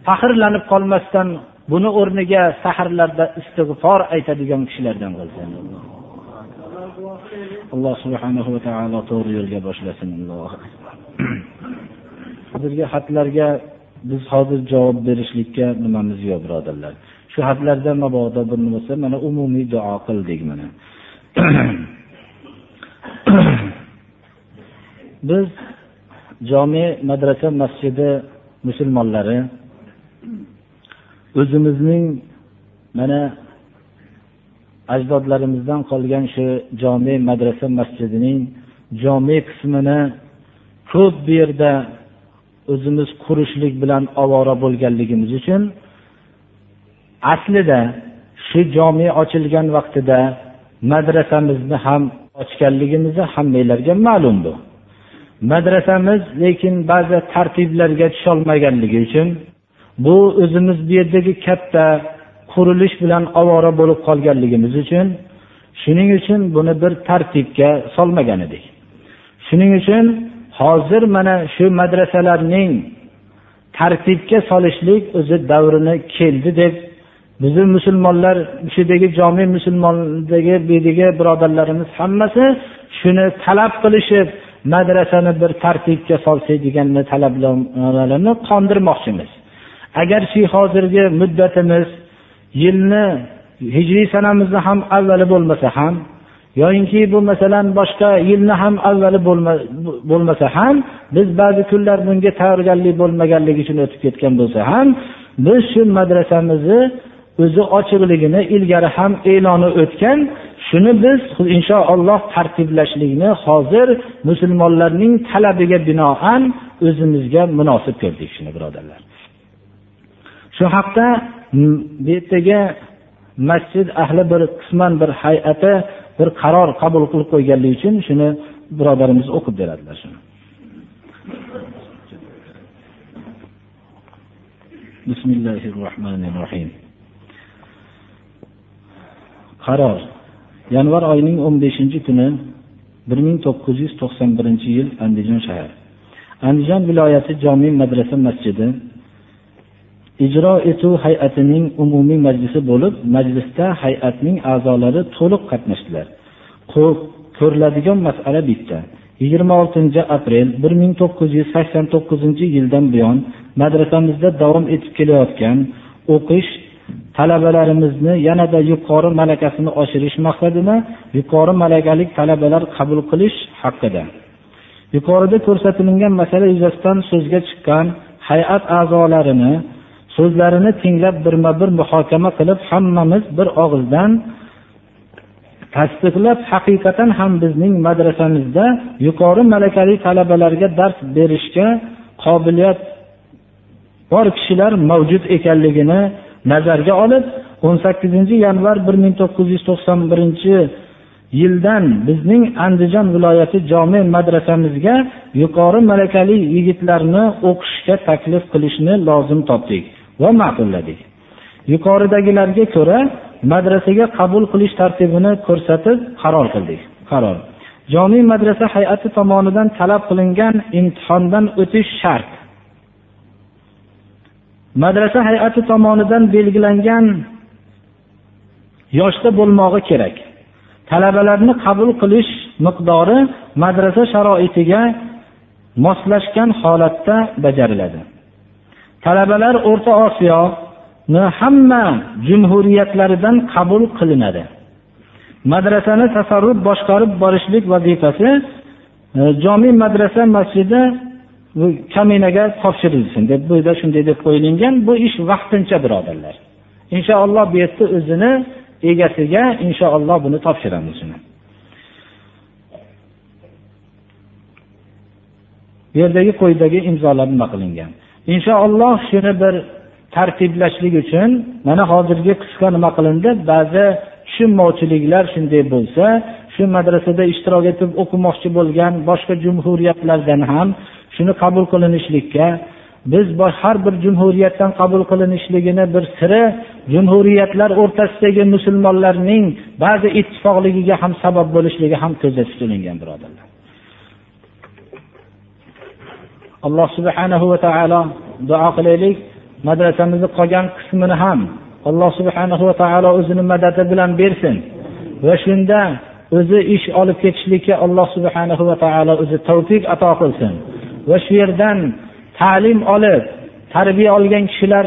faxrlanib qolmasdan buni o'rniga saharlarda istig'for aytadigan kishilardan qilsin alloh subhanahu va taolo to'g'ri yo'lga boshlasin. Hozirgi xatlarga biz hozir javob berishlikka nimamiz yo'q birodarlar? Shu xatlarda mabodo bir nima bo'lsa mana umumiy duo qildik mana. <coughs> Biz jome madrasa masjidi musulmonlari o'zimizning mana ajdodlarimizdan qolgan shu jome madrasa masjidining jome qismini ko'p bu yerda o'zimiz qurishlik bilan ovora bo'lganligimiz uchun aslida shu jome ochilgan vaqtida madrasamizni ham ochganligimiz hammanglarga ma'lum bu madrasamiz lekin ba'zi tartiblarga tusholmaganligi uchun bu o'zimiz bu yerdagi katta qurilish bilan ovora bo'lib qolganligimiz uchun shuning uchun buni bir tartibga solmagan edik. Shuning uchun hozir mana shu madrasalarning tartibga solishlik o'zi davrini keldi deb bizni musulmonlar shudagi jomi musulmondagi buydagi birodarlarimiz hammasi shuni talab qilishib madrasani bir tartibga solsak deganni talablarini qondirmoqchimiz. Agarchi hozirgi muddatimiz yilni hijriy sanamizni ham avvali bo'lmasa ham yoyinki bu masalan boshqa yilni ham avvali bo'lmasa ham biz ba'zi kunlar bunga tayyorgarlik bo'lmaganligi uchun o'tib ketgan bo'lsa ham biz shu madrasamizni o'zi ochiqligini ilgari ham e'loni o'tgan shuni biz inshaalloh tartiblashlikni hozir musulmonlarning talabiga binoan o'zimizga munosib ko'rdik shuni birodarlar. Shu haqda bu yerdagi masjid ahli bir qisman bir hay'ati bir qaror qabul qilib qo'yganligi uchun shuni birodarimiz o'qib beradilar shuni. Bismillahi rohmanir rohim qaror. Yanvar oyining o'n beshinchi kuni bir ming to'qqiz yuz to'qson birinchi yil andijon shahar. Andijon viloyati jomiy madrasa masjidi ijro etuv hay'atining umumiy majlisi bo'lib majlisda hay'atning a'zolari to'liq qatnashdilar. Ko'riladigan masala bitta. Yigirma oltinchi aprel bir ming to'qqiz yuz sakson to'qqizinchi yildan buyon madrasamizda davom etib kelayotgan o'qish talabalarimizni yanada yuqori malakasini oshirish maqsadida yuqori malakali talabalar qabul qilish haqida. Yuqorida ko'rsatilgan masala yuzasidan so'zga chiqqan hay'at a'zolarini so'zlarini tinglab birma bir muhokama qilib hammamiz bir og'izdan tasdiqlab haqiqatan ham bizning madrasamizda yuqori malakali talabalarga dars berishga qobiliyat bor kishilar mavjud ekanligini nazarga olib o'n sakkizinchi yanvar bir ming to'qqiz yuz to'qson birinchi yildan bizning andijon viloyati jome madrasamizga yuqori malakali yigitlarni o'qishga taklif qilishni lozim topdik. Va ma'qulladik yuqoridagilarga ko'ra madrasaga qabul qilish tartibini ko'rsatib qaror qildik. Qaror. Jomiy madrasa hay'ati tomonidan talab qilingan imtihondan o'tish shart. Madrasa hay'ati tomonidan belgilangan yoshda bo'lmog'i kerak. Talabalarni qabul qilish miqdori madrasa sharoitiga moslashgan holatda bajariladi. Talabalar o'rta osiyoni hamma jumhuriyatlaridan qabul qilinadi. Madrasani tasarruf boshqarib borishlik vazifasi e, jomi madrasa masjidi kaminaga topshirilsin deb bu yerda shunday deb qo'yilgan bu ish vaqtincha birodarlar. Inshaalloh bu yerda o'zini egasiga inshaalloh buni topshiramiz shuni. Bu yerdagi quyidagi imzolar nima qilingan? Inshaalloh shuni bir tartiblashlik uchun mana hozirgi qisqa nima qilindi? Ba'zi tushunmovchiliklar shunday bo'lsa shu madrasada ishtirok etib o'qimoqchi bo'lgan boshqa jumhuriyatlardan ham shuni qabul qilinishlikka biz har bir jumhuriyatdan qabul qilinishligini bir siri jumhuriyatlar o'rtasidagi musulmonlarning ba'zi ittifoqligiga ham sabab bo'lishligi ham ko'zda tutilingan birodarlar. Alloh subhanahu va taolo duo qilaylik. Madrasamizni qolgan qismini ham alloh subhanahu va taolo o'zini madadi bilan bersin. Va shunda o'zi ish olib ketishlikka alloh subhanahu va taolo o'zi tavfiq ato qilsin. Va shu yerdan ta'lim olib tarbiya olgan kishilar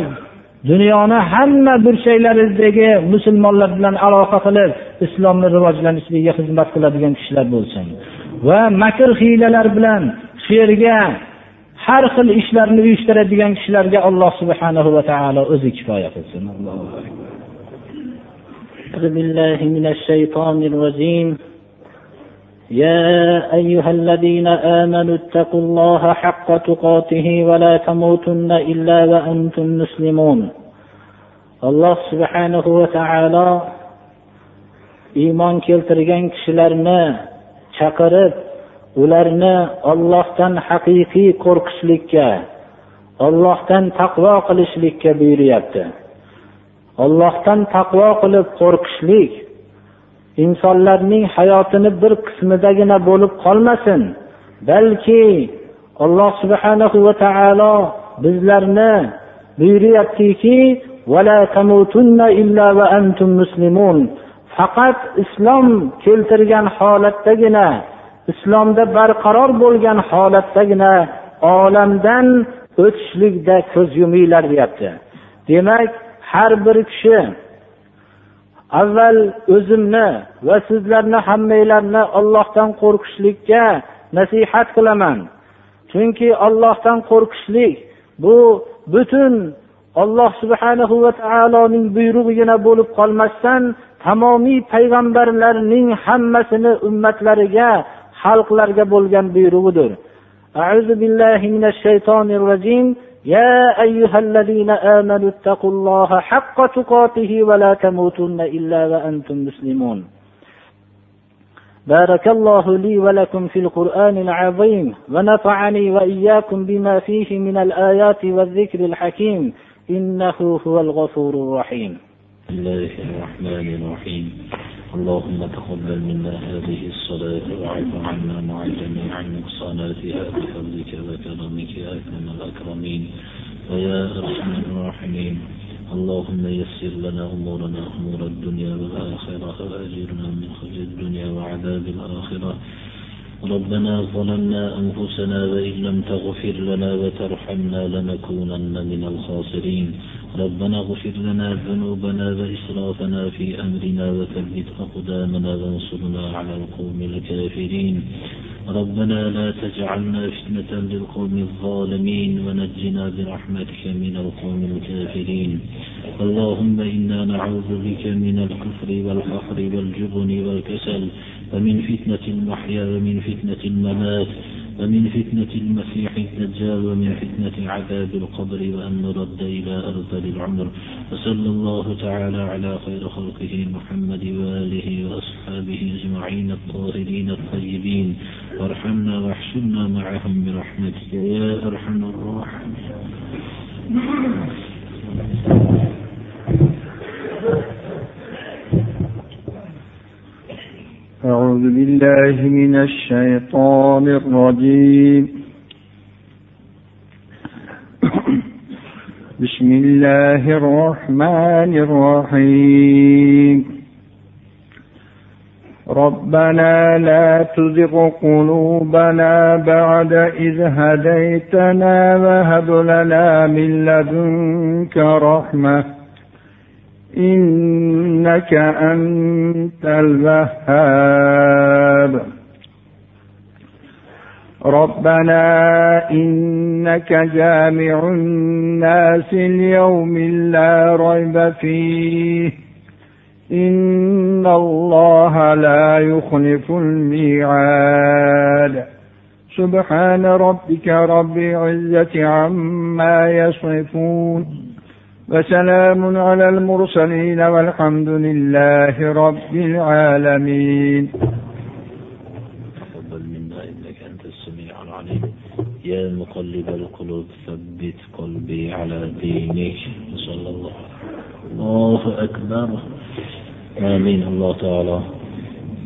dunyoni hamma burchaklaridagi musulmonlar bilan aloqa qilib islomni rivojlanishligiga xizmat qiladigan kishilar bo'lsin. Va makr hiylalar bilan shu yerga har xil ishlarni uyushtiradigan kishilarga alloh subhanahu va taolo o'zi kifoya qilsin أعوذ بالله من الشيطان الرجيم يا أيها الذين آمنوا اتقوا الله حق تقاته ولا تموتن إلا وأنتم مسلمون alloh subhanahu va taolo iymon keltirgan kishilarni chaqirib ularni ollohdan haqiqiy qo'rqishlikka ollohdan taqvo qilishlikka buyuryapti. Ollohdan taqvo qilib qo'rqishlik insonlarning hayotini bir qismidagina bo'lib qolmasin balki alloh subhanahu va taolo bizlarni buyuryaptiki faqat islom keltirgan holatdagina islomda barqaror bo'lgan holatdagina olamdan o'tishlikda ko'z yuminglar deyapti. Demak har bir kishi avval o'zimni va sizlarni hammanglarni ollohdan qo'rqishlikka nasihat qilaman. Chunki ollohdan qo'rqishlik bu butun olloh subhanahu va taoloning buyrug'igina bo'lib qolmasdan tamomiy payg'ambarlarning hammasini ummatlariga xalqlarga bo'lgan buyrug'idir. أعوذ بالله من الشيطان الرجيم يا أيها الذين آمنوا اتقوا الله حق تقاته ولا تموتن إلا وأنتم مسلمون بارك الله لي ولكم في القرآن العظيم ونفعني وإياكم بما فيه من الآيات والذكر الحكيم إنه هو الغفور الرحيم الله الرحمن الرحيم اللهم تقبل منا هذه الصلاة واعف عنا مع جميع نقصاناتها بفضلك وكرمك يا أكرم الأكرمين ويا أرحم الراحمين. اللهم يسر لنا أمورنا أمور الدنيا والآخرة وأجرنا من خزي الدنيا وعذاب الآخرة. ربنا ظلمنا أنفسنا وإن لم تغفر لنا وترحمنا لنكونن من الخاسرين. ربنا اغفر لنا ذنوبنا وإسرافنا في أمرنا وثبت أقدامنا وانصرنا على القوم الكافرين. ربنا لا تجعلنا فتنة للقوم الظالمين ونجنا برحمتك من القوم الكافرين. اللهم إنا نعوذ بك من الكفر والفقر والجبن والكسل ومن فتنة المحيا ومن فتنة الممات ومن فتنة المسيح الدجال ومن فتنة عذاب القبر وأن نرد إلى أرذل العمر. وصلى الله تعالى على خير خلقه محمد وآله وأصحابه أجمعين الطاهرين الطيبين. وارحمنا واحشرنا معهم برحمتك يا أرحم الراحمين. أعوذ بالله من الشيطان الرجيم. بسم الله الرحمن الرحيم. ربنا لا تزغ قلوبنا بعد إذ هديتنا وهب لنا من لدنك رحمة. إنك أنت الوهاب. ربنا إنك جامع الناس اليوم لا ريب فيه. إن الله لا يخلف الميعاد. سبحان ربك رب العزة عما يصفون. وسلام على المرسلين والحمد لله رب العالمين. تقبل منا إنك أنت السميع العليم. يا مقلب القلوب ثبت قلبي على دينك. صلى الله الله أكبر. آمين. الله تعالى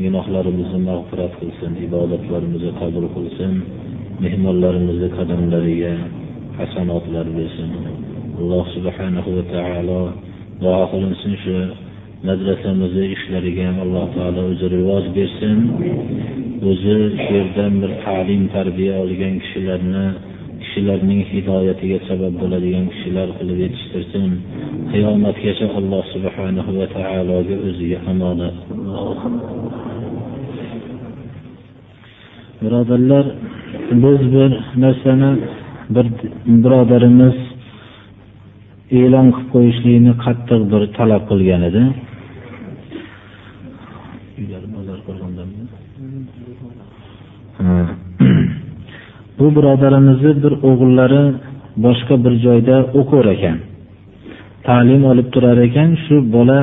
gunohlarimizni mag'firat qilsin ibodatlarimizni qabul qilsin mehmonlarimizni qadamlariga hasanotlar bersin alloh subhanahu va taolo duo qilinsin shu madrasamizni ishlariga ham alloh taolo o'zi rivoj bersin. O'zi shu yerdan bir ta'lim tarbiya olgan kishilarni kishilarning hidoyatiga sabab bo'ladigan kishilar qilib yetishtirsin. Qiyomatgacha alloh subhanahu va taologa o'ziga omonat birodarlar biz bir narsani bir birodarimiz e'lon qilib qo'yishlikni qattiq bir talab qilgan edi. <clears throat> Bu birodarimizni bir o'g'illari boshqa bir joyda o'qir ekan. Ta'lim olib turar ekan shu bola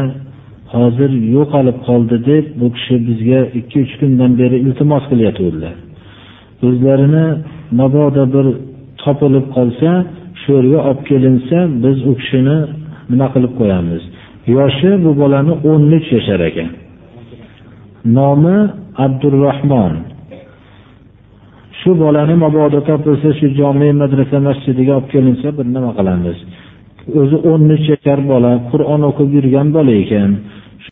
hozir yo'qolib qoldi deb bu kishi bizga ikki uch kundan beri iltimos qilyotgandilar o'zlarini mabodo bir topilib qolsa shu olib kelinsa biz u kishini nima qilib qo'yamiz? Yoshi bu bolani o'n uch yashar ekan. Nomi abdurahmon shu bolani mabodo topilsa shu jome madrasa masjidiga olib kelinsa bir nima qilamiz? O'zi o'n uch yashar bola qur'on o'qib yurgan bola ekan.